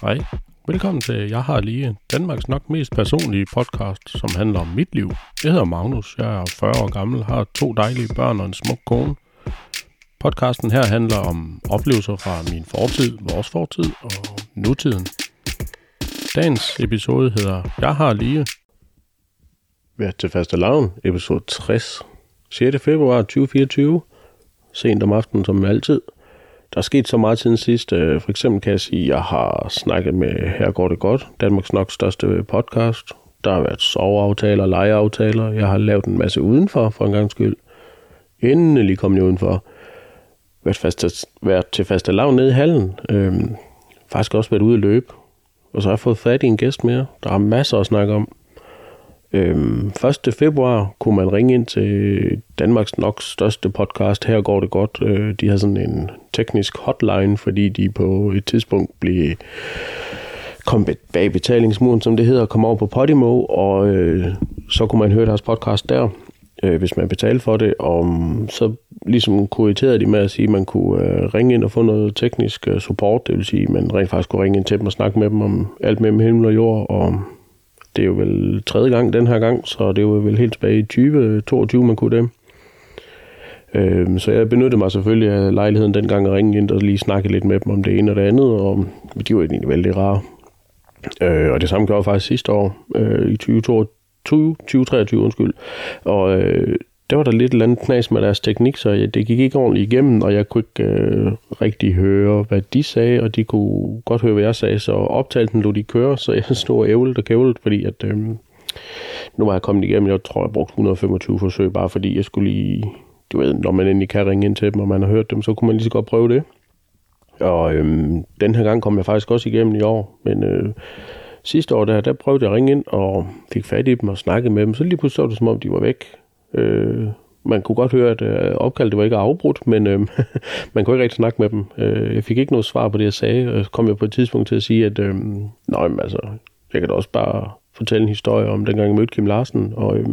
Hej. Velkommen til Jeg har lige Danmarks nok mest personlige podcast, som handler om mit liv. Jeg hedder Magnus, jeg er 40 år gammel, har to dejlige børn og en smuk kone. Podcasten her handler om oplevelser fra min fortid, vores fortid og nutiden. Dagens episode hedder Jeg har lige været til faste lavn, episode 60, 6. februar 2024, sent om aftenen som altid – der er sket så meget siden sidst. Øh, for eksempel kan jeg sige, at jeg har snakket med Her går det godt, Danmarks nok største podcast. Der har været soveaftaler, legeaftaler. Jeg har lavet en masse udenfor, for en gang skyld. Endelig kom jeg udenfor. Været, fast, været til faste lav nede i hallen. Øhm, faktisk også været ude at løbe. Og så har jeg fået fat i en gæst mere. Der er masser at snakke om. Øhm, 1. februar kunne man ringe ind til Danmarks nok største podcast. Her går det godt. Øh, de har sådan en teknisk hotline, fordi de på et tidspunkt blev kom bag betalingsmuren, som det hedder, kom over på Podimo, og øh, så kunne man høre deres podcast der, øh, hvis man betalte for det, og mm, så ligesom korrigerede de med at sige, at man kunne øh, ringe ind og få noget teknisk øh, support, det vil sige, at man rent faktisk kunne ringe ind til dem og snakke med dem om alt mellem himmel og jord, og det er jo vel tredje gang den her gang, så det var vel helt tilbage i 2022, man kunne det. Øh, så jeg benyttede mig selvfølgelig af lejligheden dengang at ringe ind og lige snakke lidt med dem om det ene og det andet, og de var egentlig vældig rare. Øh, og det samme gjorde jeg faktisk sidste år, øh, i 2022, 2023, undskyld. Og øh, der var der lidt eller andet knas med deres teknik, så jeg, det gik ikke ordentligt igennem, og jeg kunne ikke øh, rigtig høre, hvad de sagde, og de kunne godt høre, hvad jeg sagde, så optagelsen lå de køre, så jeg stod og ævlet og kævlet, fordi at, øh, nu var jeg kommet igennem, jeg tror, jeg brugte 125 forsøg, bare fordi jeg skulle lige, du ved, når man endelig kan ringe ind til dem, og man har hørt dem, så kunne man lige så godt prøve det. Og øh, den her gang kom jeg faktisk også igennem i år, men øh, sidste år der, der prøvede jeg at ringe ind og fik fat i dem og snakke med dem, så lige pludselig så det som om, de var væk. Øh, man kunne godt høre, at øh, opkaldet var ikke afbrudt, men øh, man kunne ikke rigtig snakke med dem. Øh, jeg fik ikke noget svar på det, jeg sagde, og så kom jeg på et tidspunkt til at sige, at øh, nej, men altså, jeg kan da også bare fortælle en historie om dengang jeg mødte Kim Larsen, og øh,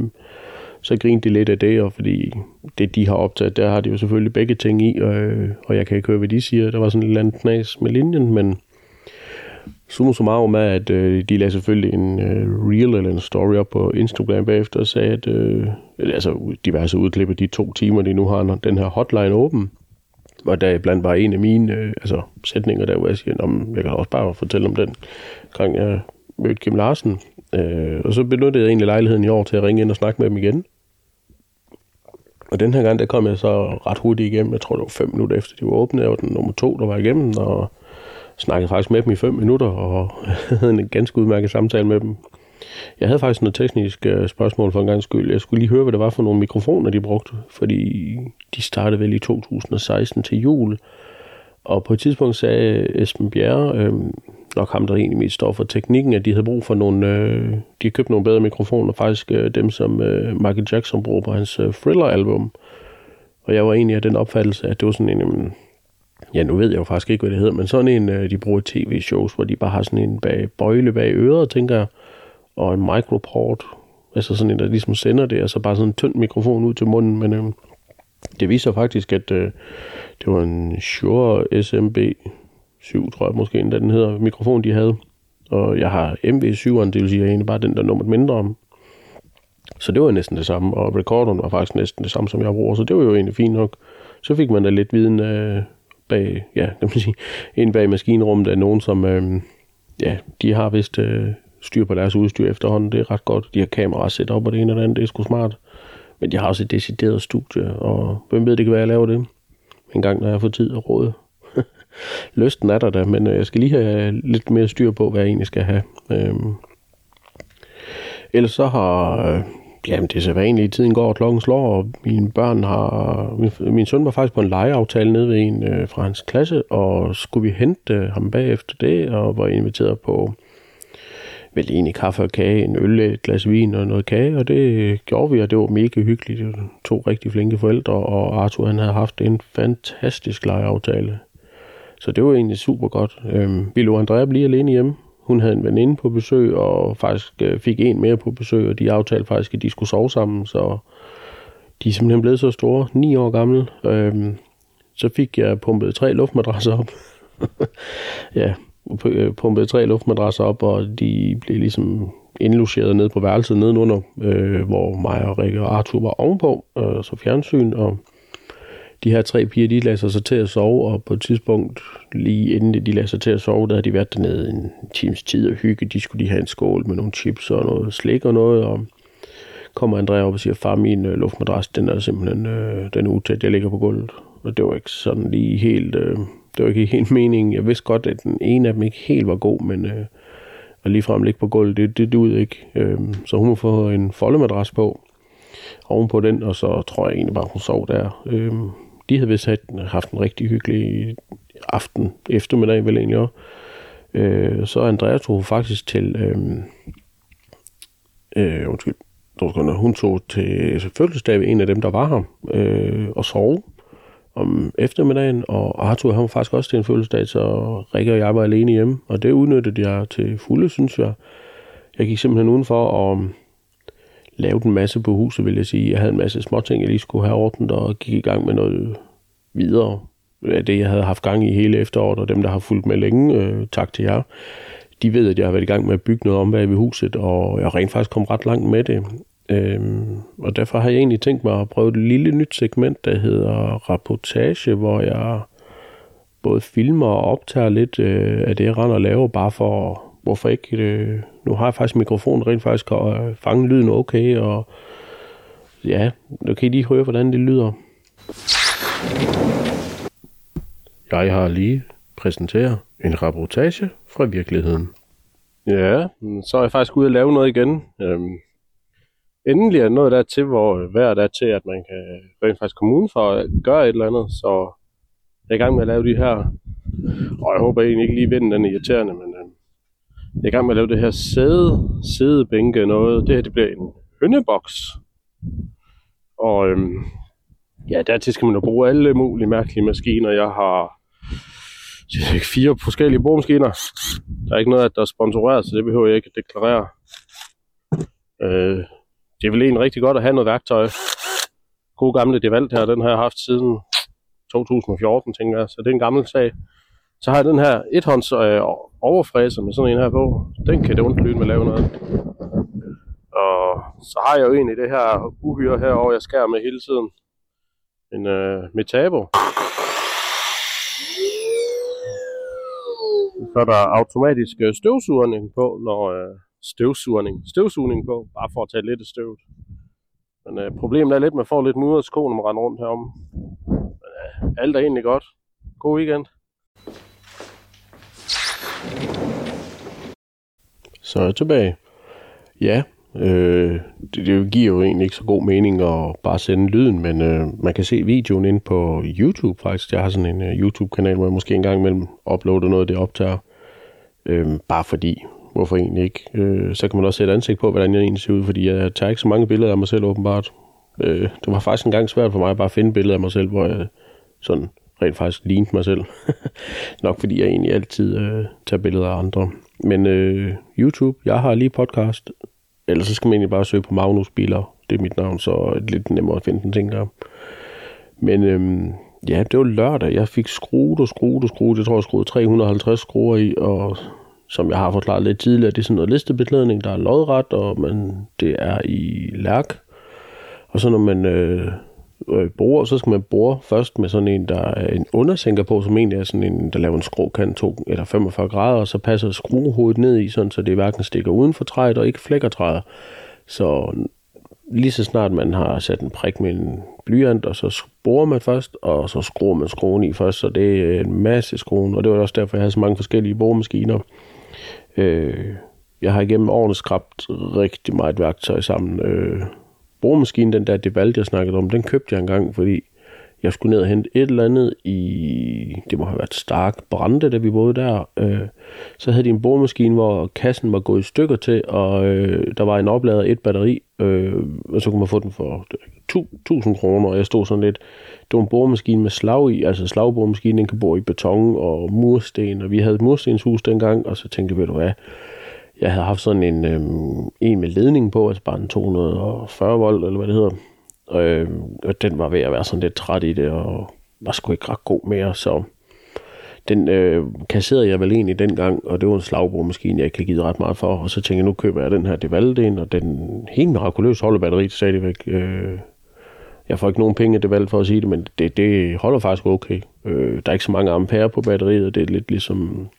så grinte de lidt af det, og fordi det, de har optaget, der har de jo selvfølgelig begge ting i, og, øh, og jeg kan ikke høre, hvad de siger. Der var sådan et eller andet knas med linjen, men summa summarum er, at øh, de lagde selvfølgelig en øh, reel eller en story op på Instagram bagefter og sagde, at øh, altså diverse udklip af de to timer, de nu har den her hotline åben, og der blandt var en af mine øh, altså, sætninger, der hvor jeg siger, om jeg kan også bare fortælle om den gang, jeg mødte Kim Larsen. Øh, og så benyttede jeg egentlig lejligheden i år til at ringe ind og snakke med dem igen. Og den her gang, der kom jeg så ret hurtigt igennem. Jeg tror, det var fem minutter efter, de var åbne. Jeg var den nummer to, der var igennem, og snakkede faktisk med dem i 5 minutter, og havde en ganske udmærket samtale med dem. Jeg havde faktisk noget teknisk øh, spørgsmål for en gang skyld. Jeg skulle lige høre, hvad det var for nogle mikrofoner, de brugte, fordi de startede vel i 2016 til jul. Og på et tidspunkt sagde øh, Esben Bjerre, øh, nok ham, der egentlig mest står for teknikken, at de havde brug for nogle, øh, de havde købt nogle bedre mikrofoner, faktisk øh, dem, som øh, Michael Jackson bruger på hans øh, Thriller-album. Og jeg var egentlig af den opfattelse, at det var sådan en, øh, ja, nu ved jeg jo faktisk ikke, hvad det hedder, men sådan en, øh, de bruger tv-shows, hvor de bare har sådan en bag, bøjle bag øret, tænker jeg, og en microport, altså sådan en, der ligesom sender det, og så bare sådan en tynd mikrofon ud til munden, men øh, det viser faktisk, at øh, det var en Shure SMB 7, tror jeg måske, endda den hedder, mikrofon, de havde. Og jeg har MV7'eren, det vil sige, at jeg egentlig bare den, der nummer mindre om. Så det var næsten det samme, og recorderen var faktisk næsten det samme, som jeg bruger, så det var jo egentlig fint nok. Så fik man da lidt viden øh, bag, ja, kan man sige, ind bag maskinrummet af nogen, som, øh, ja, de har vist øh, styr på deres udstyr efterhånden. Det er ret godt. De har kameraer sæt op og det ene og det andet. Det er sgu smart. Men de har også et decideret studie, og hvem ved, det kan være, at jeg laver det en gang, når jeg får tid og råd. Lysten er der da, men øh, jeg skal lige have øh, lidt mere styr på, hvad jeg egentlig skal have. Øhm. Ellers så har øh, Jamen, det er så vanligt. Tiden går, og klokken slår, og mine børn har... Min, min søn var faktisk på en legeaftale nede ved en øh, fra hans klasse, og skulle vi hente øh, ham bagefter det, og var inviteret på vel egentlig kaffe og kage, en øl, et glas vin og noget kage, og det øh, gjorde vi, og det var mega hyggeligt. Det var to rigtig flinke forældre, og Arthur han havde haft en fantastisk legeaftale. Så det var egentlig super godt. Øhm, vi lå Andrea blive alene hjemme, hun havde en veninde på besøg, og faktisk øh, fik en mere på besøg, og de aftalte faktisk, at de skulle sove sammen, så de er simpelthen blevet så store, ni år gamle. Øhm, så fik jeg pumpet tre luftmadrasser op. ja, øh, pumpede tre luftmadrasser op, og de blev ligesom indlogeret ned på værelset nedenunder, øh, hvor mig og Rikke og Arthur var ovenpå, øh, så fjernsyn, og de her tre piger, de lagde sig til at sove, og på et tidspunkt, lige inden de lagde sig til at sove, der havde de været dernede en times tid og hygge. De skulle lige have en skål med nogle chips og noget slik og noget, og kommer Andrea op og siger, far, min øh, luftmadras, den er simpelthen øh, den er utæt, jeg ligger på gulvet. Og det var ikke sådan lige helt, øh, det var ikke helt meningen. Jeg vidste godt, at den ene af dem ikke helt var god, men øh, at ligefrem ligge på gulvet, det, det duede ikke. Øh, så hun må få en foldemadras på ovenpå den, og så tror jeg egentlig bare, hun sov der. Øh, de havde vist haft en rigtig hyggelig aften, eftermiddag vel egentlig også. Øh, så Andrea tog faktisk til, øh, øh, undskyld, hun tog til fødselsdag ved en af dem, der var her, øh, og sov om eftermiddagen, og Arthur han var faktisk også til en fødselsdag, så Rikke og jeg var alene hjemme, og det udnyttede jeg til fulde, synes jeg. Jeg gik simpelthen udenfor og lavet en masse på huset, vil jeg sige. Jeg havde en masse småting, jeg lige skulle have ordnet, og gik i gang med noget videre af det, jeg havde haft gang i hele efteråret, og dem, der har fulgt med længe, øh, tak til jer. De ved, at jeg har været i gang med at bygge noget om bag ved huset, og jeg rent faktisk kom ret langt med det. Øhm, og derfor har jeg egentlig tænkt mig at prøve et lille nyt segment, der hedder rapportage, hvor jeg både filmer og optager lidt øh, af det, jeg render og laver, bare for, hvorfor ikke, øh, nu har jeg faktisk mikrofonen rent faktisk kan øh, fange lyden okay, og ja, nu kan I lige høre, hvordan det lyder. Jeg har lige præsenteret en rapportage fra virkeligheden. Ja, så er jeg faktisk ude og lave noget igen. Øhm, endelig er noget der til, hvor hver er til, at man kan rent faktisk komme uden for at gøre et eller andet. Så jeg er i gang med at lave de her, og jeg håber egentlig ikke lige vinden den irriterende, men øhm, jeg er i gang med at lave det her sæde, sædebænke noget. Det her det bliver en hønneboks. Og øhm, ja, dertil skal man jo bruge alle mulige mærkelige maskiner. Jeg har fire forskellige boremaskiner. Der er ikke noget, der er sponsoreret, så det behøver jeg ikke at deklarere. Øh, det er vel egentlig rigtig godt at have noget værktøj. God gamle Devalt her, den har jeg haft siden 2014, tænker jeg, så det er en gammel sag. Så har jeg den her ethånds øh, overfræser med sådan en her på. Den kan det ondt lyde med lave noget. Og så har jeg jo egentlig det her uhyre herovre, jeg skærer med hele tiden. En øh, Metabo. Så er der automatisk øh, støvsugning på, når, øh, støvsugning, støvsugning på, bare for at tage lidt af støvet. Men øh, problemet er lidt, at man får lidt mudder sko, når man render rundt herom. Men øh, alt er egentlig godt. God weekend. Så er jeg tilbage. Ja, øh, det, det giver jo egentlig ikke så god mening at bare sende lyden, men øh, man kan se videoen ind på YouTube faktisk. Jeg har sådan en uh, YouTube-kanal, hvor jeg måske engang imellem uploader noget, det optager. Øh, bare fordi hvorfor egentlig ikke? Øh, så kan man også sætte ansigt på, hvordan jeg egentlig ser ud, fordi jeg tager ikke så mange billeder af mig selv åbenbart. Øh, det var faktisk engang svært for mig at bare finde billeder af mig selv, hvor jeg sådan rent faktisk lignede mig selv. Nok fordi jeg egentlig altid øh, tager billeder af andre. Men øh, YouTube, jeg har lige podcast. Ellers så skal man egentlig bare søge på Magnus Biler. Det er mit navn, så er det lidt nemmere at finde den, tænker jeg. Men øh, ja, det var lørdag. Jeg fik skruet og skruet og skruet. Jeg tror, jeg skruede 350 skruer i, og som jeg har forklaret lidt tidligere, det er sådan noget listebeklædning, der er lodret, og man, det er i lærk. Og så når man øh, øh, borer, så skal man bore først med sådan en, der er en undersænker på, som egentlig er sådan en, der laver en skråkant 2 eller 45 grader, og så passer skruehovedet ned i, sådan, så det hverken stikker uden for træet og ikke flækker træet. Så lige så snart man har sat en prik med en blyant, og så borer man først, og så skruer man skruen i først, så det er en masse skruen, og det var også derfor, jeg havde så mange forskellige boremaskiner. Øh, jeg har igennem årene skrabt rigtig meget værktøj sammen. Øh, boremaskine, den der Devalt, jeg snakkede om, den købte jeg engang, fordi jeg skulle ned og hente et eller andet i, det må have været Stark Brande, da vi boede der. Øh, så havde de en boremaskine, hvor kassen var gået i stykker til, og øh, der var en oplader et batteri, øh, og så kunne man få den for 1000 kroner, og jeg stod sådan lidt, det var en boremaskine med slag i, altså slagboremaskinen, den kan bore i beton og mursten, og vi havde et murstenshus dengang, og så tænkte jeg, ved du hvad, jeg havde haft sådan en, øh, en med ledning på, altså bare en 240 volt, eller hvad det hedder, øh, og den var ved at være sådan lidt træt i det, og var sgu ikke ret god mere, så den øh, kasserede jeg vel egentlig dengang, og det var en slagbrugmaskine, jeg ikke havde givet ret meget for. Og så tænkte jeg, nu køber jeg den her Devalden, og den helt mirakuløst holder batteriet stadigvæk. Øh, jeg får ikke nogen penge af Devalde for at sige det, men det, det holder faktisk okay. Øh, der er ikke så mange ampere på batteriet, og det er lidt ligesom...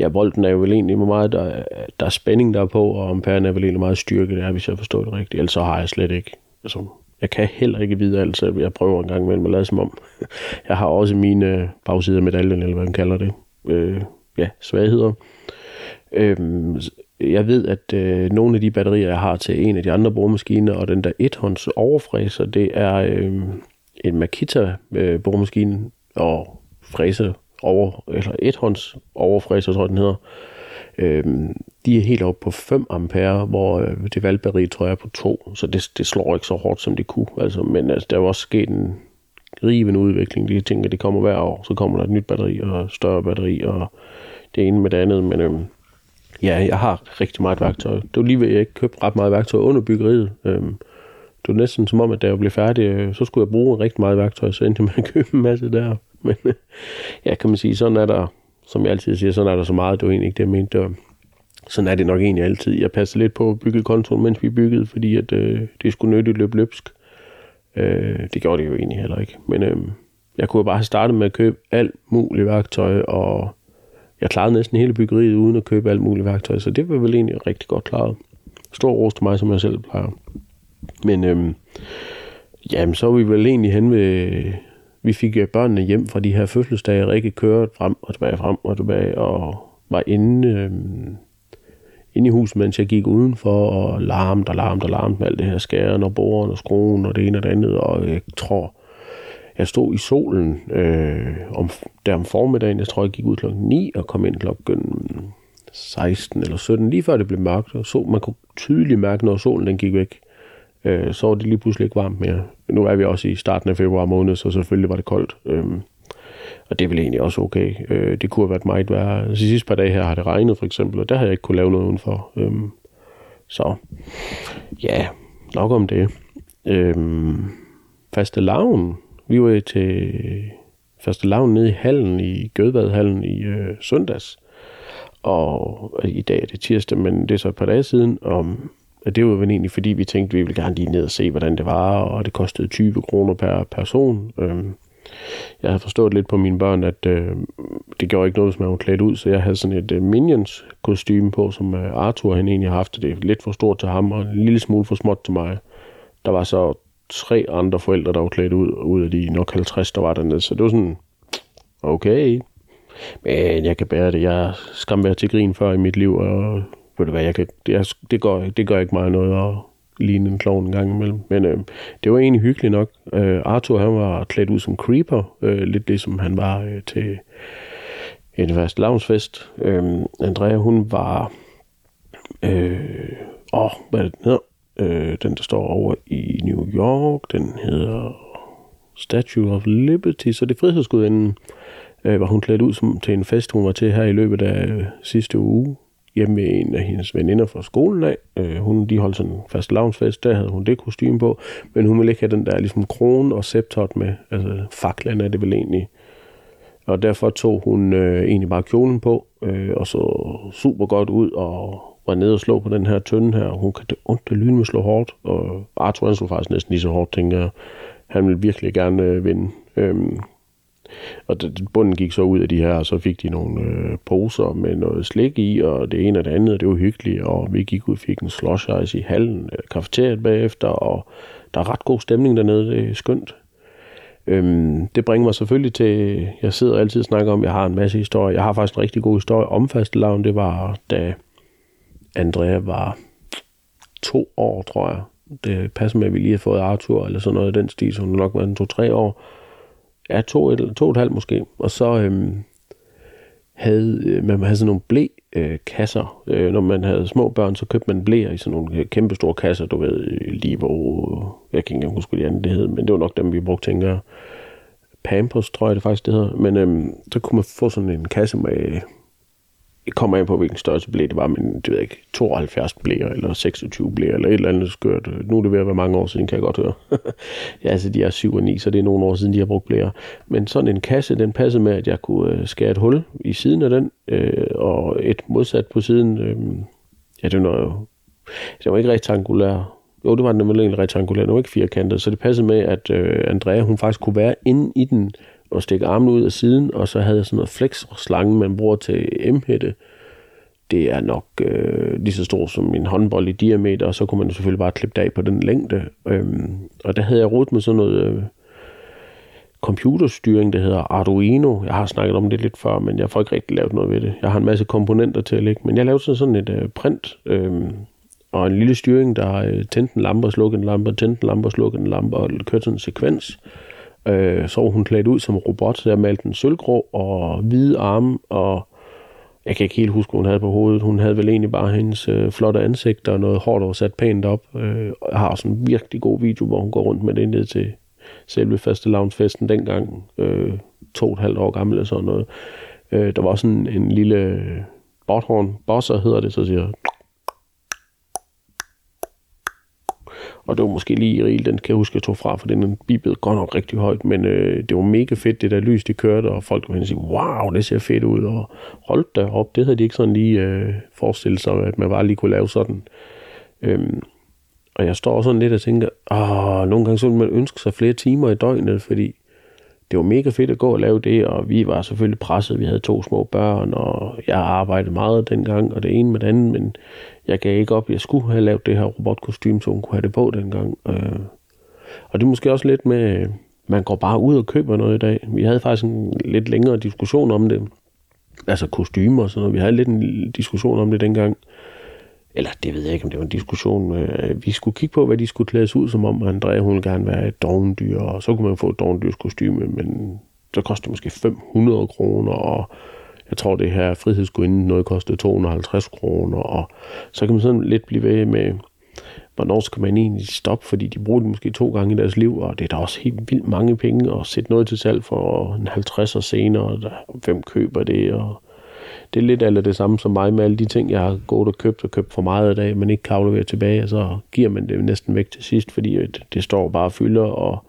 Ja, bolden er jo vel egentlig meget, der, der er spænding der på, og amperen er vel egentlig meget styrke, det er, hvis jeg forstår det rigtigt. Ellers så har jeg slet ikke. Altså, jeg kan heller ikke vide alt, så jeg prøver en gang imellem at lade som om. Jeg har også mine øh, bagsider af medaljen, eller hvad man kalder det. Øh, ja, svagheder. Øh, jeg ved, at øh, nogle af de batterier, jeg har til en af de andre boremaskiner, og den der ethånds overfræser, det er øh, en Makita øh, boremaskine og fræser over, eller ethånds overfræser, tror jeg den hedder. Øh, de er helt oppe på 5 ampere, hvor øh, det valgbatteri tror jeg er på 2, så det, det slår ikke så hårdt, som det kunne. Altså, men altså, der er jo også sket en rivende udvikling. De tænker, det kommer hver år, så kommer der et nyt batteri og større batteri, og det ene med det andet, men øh, ja, jeg har rigtig meget værktøj. Det var lige ved, at jeg ikke købte ret meget værktøj under byggeriet. Øhm, det var næsten som om, at da jeg blev færdig, øh, så skulle jeg bruge rigtig meget værktøj, så endte jeg med at købe en masse der. Men øh, ja, kan man sige, sådan er der, som jeg altid siger, sådan er der så meget, det var egentlig ikke det, jeg mente. Det var, sådan er det nok egentlig altid. Jeg passede lidt på at bygge kontoen, mens vi byggede, fordi at, øh, det skulle nyttigt løbe løbsk. Øh, det gjorde det jo egentlig heller ikke. Men øh, jeg kunne bare have startet med at købe alt muligt værktøj, og jeg klarede næsten hele byggeriet uden at købe alt muligt værktøj, så det var vel egentlig rigtig godt klaret. Stor ros til mig, som jeg selv plejer. Men øh, jamen, så er vi vel egentlig hen ved... Vi fik jo børnene hjem fra de her fødselsdage. Rikke kørte frem og tilbage, frem og tilbage, og var inde, øh, inde i huset, mens jeg gik udenfor, og larmede og larmede og larmede med alt det her skæren og boren og skruen og det ene og det andet, og jeg tror, jeg stod i solen øh, om, der om formiddagen. Jeg tror, jeg gik ud klokken 9 og kom ind klokken 16 eller 17, lige før det blev mørkt. Og så, man kunne tydeligt mærke, når solen den gik væk, øh, så var det lige pludselig ikke varmt mere. Nu er vi også i starten af februar måned, så selvfølgelig var det koldt. Øhm, og det er vel egentlig også okay. Øh, det kunne have været meget værre. De sidste par dage her har det regnet for eksempel, og der har jeg ikke kunne lave noget udenfor. Øhm, så ja, nok om det. Øhm, faste laven vi var til første laven nede i hallen, i Gødvadhallen i øh, søndags. Og øh, i dag er det tirsdag, men det er så et par dage siden. Og det var vel egentlig, fordi vi tænkte, at vi ville gerne lige ned og se, hvordan det var, og det kostede 20 kroner per person. Øhm, jeg havde forstået lidt på mine børn, at øh, det gjorde ikke noget, hvis man var klædt ud, så jeg havde sådan et øh, minions kostume på, som øh, Arthur han egentlig har haft. Det er lidt for stort til ham, og en lille smule for småt til mig. Der var så tre andre forældre, der var klædt ud, ud af de nok 50, der var dernede. Så det var sådan, okay. Men jeg kan bære det. Jeg skam være til grin før i mit liv, og ved du hvad, jeg kan, det, det, gør, det gør ikke meget noget at ligne en klovn en gang imellem. Men øh, det var egentlig hyggeligt nok. Øh, Arthur, han var klædt ud som creeper, øh, lidt ligesom han var øh, til en fast lavnsfest. Øh, Andrea, hun var... Øh, åh, hvad er det, den hedder? Øh, den, der står over i New York, den hedder Statue of Liberty, så det er frihedsgudinden, øh, var hun klædt ud som, til en fest, hun var til her i løbet af øh, sidste uge, hjemme med en af hendes veninder fra skolen af. Øh, hun, de holdt sådan en fast lavnsfest, der havde hun det kostume på, men hun ville ikke have den der ligesom krone og septot med, altså faklen er det vel egentlig. Og derfor tog hun øh, egentlig bare kjolen på, øh, og så super godt ud og var nede og slå på den her tønde her, og hun kan det ondt det lyn slå hårdt, og Arthur han slog faktisk næsten lige så hårdt, tænker jeg. Han ville virkelig gerne øh, vinde. Øhm, og det, bunden gik så ud af de her, og så fik de nogle øh, poser med noget slik i, og det ene og det andet, og det var hyggeligt, og vi gik ud og fik en slush ice i hallen, øh, kafeteriet bagefter, og der er ret god stemning dernede, det er skønt. Øhm, det bringer mig selvfølgelig til, jeg sidder altid og snakker om, jeg har en masse historier. Jeg har faktisk en rigtig god historie om fastelavn. Det var, da Andrea var to år, tror jeg. Det passer med, at vi lige har fået Arthur, eller sådan noget i den stil, så hun nok var en to-tre år. Ja, to, et, to og et halvt måske. Og så øhm, havde øh, man havde sådan nogle blæ-kasser. Øh, øh, når man havde små børn, så købte man blæer i sådan nogle øh, kæmpe store kasser, du ved, øh, Livo, jeg kan ikke engang huske, hvad de andre det hed, men det var nok dem, vi brugte, tænker jeg. Pampers, tror jeg det faktisk, det hedder. Men øhm, så kunne man få sådan en kasse med kommer ind på, hvilken størrelse blæ det var, men det ved jeg ikke, 72 blæer, eller 26 blæer, eller et eller andet skørt. Nu er det ved at være mange år siden, kan jeg godt høre. ja, altså de er 7 og 9, så det er nogle år siden, de har brugt blæer. Men sådan en kasse, den passede med, at jeg kunne øh, skære et hul i siden af den, øh, og et modsat på siden. Øh, ja, det var, jo, det var ikke rektangulær. Jo, det var den egentlig rektangulær, det var ikke firkantet, så det passede med, at øh, Andrea, hun faktisk kunne være inde i den, og stikke armen ud af siden, og så havde jeg sådan noget flex-slange, man bruger til M-hætte. Det er nok øh, lige så stor som en håndbold i diameter, og så kunne man jo selvfølgelig bare klippe det af på den længde. Øhm, og der havde jeg rodet med sådan noget øh, computerstyring, der hedder Arduino. Jeg har snakket om det lidt før, men jeg får ikke rigtig lavet noget ved det. Jeg har en masse komponenter til at lægge, men jeg lavede sådan, sådan et øh, print, øh, og en lille styring, der øh, tændte en lampe og slukkede en lampe, tændte en lampe og slukkede en lampe, og kørte sådan en sekvens. Øh, Øh, så var hun klædt ud som robot, så jeg malte den sølvgrå og hvide arme, og jeg kan ikke helt huske, hvad hun havde på hovedet. Hun havde vel egentlig bare hendes øh, flotte ansigt og noget hårdt og sat pænt op. Øh, jeg har også en virkelig god video, hvor hun går rundt med det ned til selve faste festen dengang. Øh, to og et halvt år gammel eller sådan noget. Øh, der var sådan en lille øh, botthorn, bosser hedder det, så siger Og det var måske lige i rigel, den kan jeg huske, jeg tog fra, for den bibede godt nok rigtig højt, men øh, det var mega fedt, det der lys, de kørte, og folk kunne sige, wow, det ser fedt ud, og hold da op, det havde de ikke sådan lige øh, forestillet sig, at man bare lige kunne lave sådan. Øhm, og jeg står sådan lidt og tænker, åh, nogle gange så ville man ønske sig flere timer i døgnet, fordi det var mega fedt at gå og lave det, og vi var selvfølgelig presset. Vi havde to små børn, og jeg arbejdede meget dengang, og det ene med det andet, men jeg gav ikke op. Jeg skulle have lavet det her robotkostume, så hun kunne have det på dengang. Øh, og det er måske også lidt med, man går bare ud og køber noget i dag. Vi havde faktisk en lidt længere diskussion om det. Altså kostymer og sådan noget. Vi havde lidt en diskussion om det dengang. Eller det ved jeg ikke, om det var en diskussion. Øh, vi skulle kigge på, hvad de skulle klædes ud som om. Andrea, hun ville gerne være et dogendyr, og så kunne man få et dogendyrs kostyme, men så kostede det måske 500 kroner, og jeg tror, det her frihedsgudinde noget kostede 250 kroner, og så kan man sådan lidt blive ved med, hvornår skal man egentlig stoppe, fordi de bruger det måske to gange i deres liv, og det er da også helt vildt mange penge at sætte noget til salg for en 50 år senere, og hvem køber det, og det er lidt af det samme som mig med alle de ting, jeg har gået og købt og købt for meget af dag, men ikke kan aflevere tilbage, og så giver man det næsten væk til sidst, fordi det står bare og fylder, og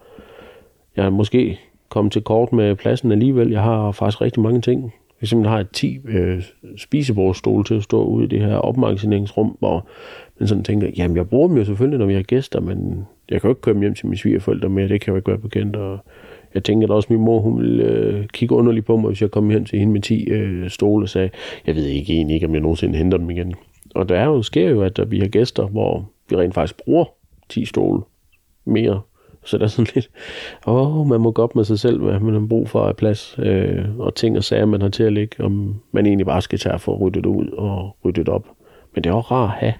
jeg er måske kommet til kort med pladsen alligevel. Jeg har faktisk rigtig mange ting, for eksempel har jeg 10 øh, spisebordstole til at stå ude i det her opmagasineringsrum, hvor man sådan tænker, jamen jeg bruger dem jo selvfølgelig, når vi har gæster, men jeg kan jo ikke køre dem hjem til mine svigerforældre med, det kan jo ikke være bekendt. Og jeg tænker da også, min mor hun ville øh, kigge underligt på mig, hvis jeg kom hen til hende med 10 øh, stole og sagde, jeg ved ikke egentlig ikke, om jeg nogensinde henter dem igen. Og der er jo, sker jo, at vi har gæster, hvor vi rent faktisk bruger 10 stole mere så der er sådan lidt, åh, oh, man må gå op med sig selv, hvad man har brug for af plads, øh, og ting og sager, man har til at ligge, om man egentlig bare skal tage for at rydde det ud og rydde det op. Men det er også rart at have,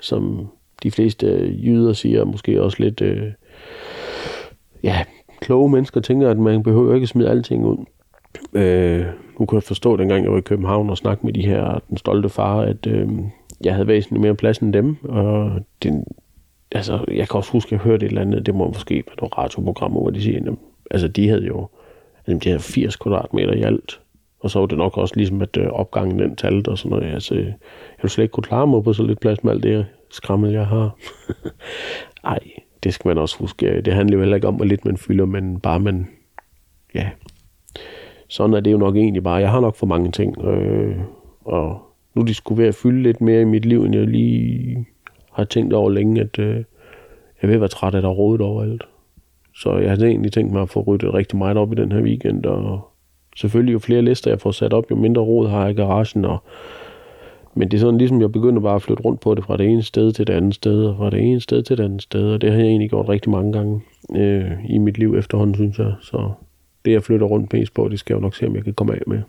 som de fleste jyder siger, måske også lidt, øh, ja, kloge mennesker tænker, at man behøver ikke smide alting ud. Øh, nu kunne jeg forstå, dengang jeg var i København og snakkede med de her, den stolte far, at øh, jeg havde væsentligt mere plads end dem, og det, altså, jeg kan også huske, at jeg hørte et eller andet, det må måske være nogle radioprogrammer, hvor de siger, at altså, de havde jo altså, de havde 80 kvadratmeter i alt. Og så var det nok også ligesom, at øh, opgangen den talte og sådan noget. Altså, jeg ville slet ikke kunne klare mig på så lidt plads med alt det skrammel, jeg har. Ej, det skal man også huske. Det handler jo heller ikke om, hvor lidt man fylder, men bare man, ja, sådan er det jo nok egentlig bare. Jeg har nok for mange ting, øh, og nu de skulle være at fylde lidt mere i mit liv, end jeg lige har tænkt over længe, at øh, jeg vil være træt af, at der er rådet overalt. Så jeg har egentlig tænkt mig at få ryddet rigtig meget op i den her weekend, og selvfølgelig jo flere lister jeg får sat op, jo mindre råd har jeg i garagen, og men det er sådan ligesom, jeg begynder bare at flytte rundt på det fra det ene sted til det andet sted, og fra det ene sted til det andet sted, og det har jeg egentlig gjort rigtig mange gange øh, i mit liv efterhånden, synes jeg. Så det, jeg flytter rundt mest på, det skal jeg jo nok se, om jeg kan komme af med.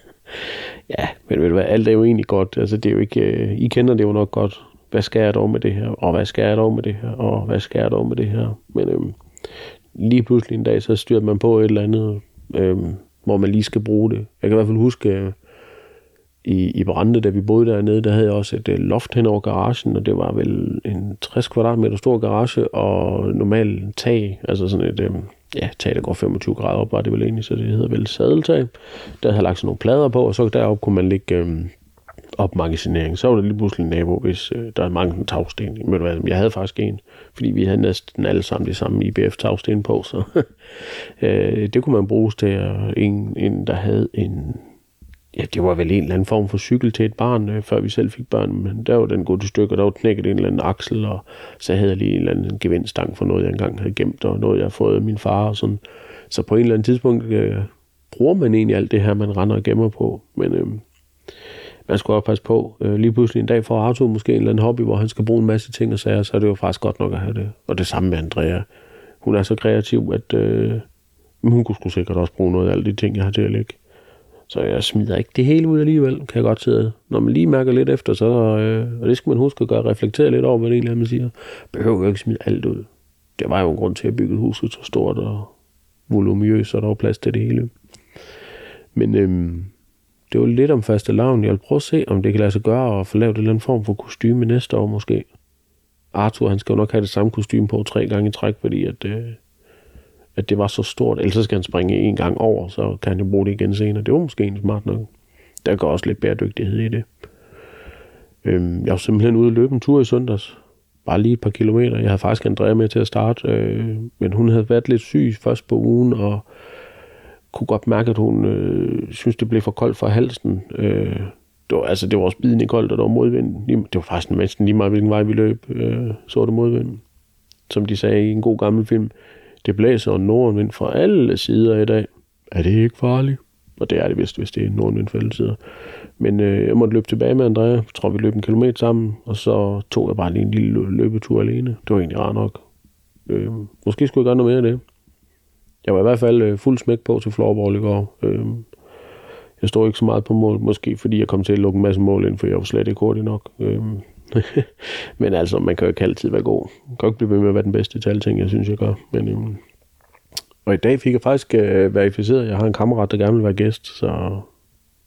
ja, men ved du hvad, alt er jo egentlig godt. Altså, det er jo ikke, øh, I kender det jo nok godt hvad skal jeg dog med det her, og hvad skal jeg dog med det her, og hvad skal jeg dog med det her. Men øhm, lige pludselig en dag, så styrer man på et eller andet, øhm, hvor man lige skal bruge det. Jeg kan i hvert fald huske, øh, i, i Brande, da vi boede dernede, der havde jeg også et øh, loft hen over garagen, og det var vel en 60 kvadratmeter stor garage, og normalt tag, altså sådan et, øhm, ja, tag der går 25 grader op, var det vel egentlig, så det hedder vel sadeltag. Der havde lagt sådan nogle plader på, og så deroppe kunne man ligge øhm, opmagasinering. Så var der lige pludselig en nabo, hvis øh, der er en tagsten. Men hvad, jeg havde faktisk en, fordi vi havde næsten alle sammen de samme IBF-tagsten på, så øh, det kunne man bruge til en, en, der havde en ja, det var vel en eller anden form for cykel til et barn, øh, før vi selv fik børn, men der var den gået i stykker, der var knækket en eller anden aksel, og så havde jeg lige en eller anden gevindstang for noget, jeg engang havde gemt, og noget, jeg havde fået af min far og sådan. Så på en eller anden tidspunkt øh, bruger man egentlig alt det her, man render og gemmer på, men øh, man skal også passe på. Øh, lige pludselig en dag får Arthur måske en eller anden hobby, hvor han skal bruge en masse ting og sager, så er det jo faktisk godt nok at have det. Og det samme med Andrea. Hun er så kreativ, at øh, hun kunne sgu sikkert også bruge noget af alle de ting, jeg har til at lægge. Så jeg smider ikke det hele ud alligevel, kan jeg godt sige. Når man lige mærker lidt efter, så, øh, og det skal man huske at gøre, reflektere lidt over, hvad det egentlig er, man siger. Behøver jo ikke smide alt ud. Det var jo en grund til at bygge huset så stort og voluminøst, så der var plads til det hele. Men øhm, det var lidt om faste lavn. Jeg vil prøve at se, om det kan lade sig gøre at få lavet en eller anden form for kostyme næste år måske. Arthur, han skal jo nok have det samme kostume på tre gange i træk, fordi at, øh, at det var så stort. Ellers skal han springe en gang over, så kan han jo bruge det igen senere. Det var måske en smart nok. Der går også lidt bæredygtighed i det. Øhm, jeg var simpelthen ude og løbe en tur i søndags. Bare lige et par kilometer. Jeg havde faktisk Andrea med til at starte, øh, men hun havde været lidt syg først på ugen, og kunne godt mærke, at hun øh, synes, det blev for koldt for halsen. Øh, det var, altså, det var også bidende koldt, og der var modvind. Det var faktisk næsten lige meget, hvilken vej vi løb, øh, så det modvind. Som de sagde i en god gammel film, det blæser en nordenvind fra alle sider i dag. Er det ikke farligt? Og det er det vist, hvis det er nordenvind fra alle sider. Men øh, jeg måtte løbe tilbage med Andrea. Jeg tror, vi løb en kilometer sammen. Og så tog jeg bare lige en lille løbetur alene. Det var egentlig rart nok. Øh, måske skulle jeg gøre noget mere af det. Jeg var i hvert fald øh, fuld smæk på til floorball i går. Øh, jeg stod ikke så meget på mål, måske fordi jeg kom til at lukke en masse mål ind, for jeg var slet ikke hurtig nok. Øh, men altså, man kan jo ikke altid være god. Man kan ikke blive ved med at være den bedste til alting, ting, jeg synes, jeg gør. Men, øh, og i dag fik jeg faktisk øh, verificeret, at jeg har en kammerat, der gerne vil være gæst, så...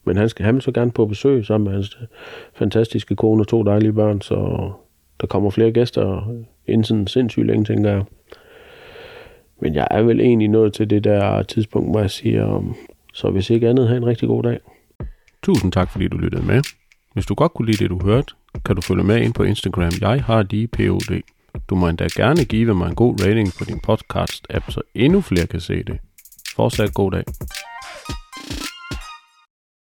Men han, skal, han vil så gerne på besøg sammen med hans øh, fantastiske kone og to dejlige børn, så der kommer flere gæster inden sådan sindssygt længe, tænker jeg. Men jeg er vel egentlig nået til det der tidspunkt, hvor jeg siger, um, så hvis ikke andet, have en rigtig god dag. Tusind tak, fordi du lyttede med. Hvis du godt kunne lide det, du hørte, kan du følge med ind på Instagram. Jeg har lige POD. Du må endda gerne give mig en god rating på din podcast-app, så endnu flere kan se det. Fortsat god dag.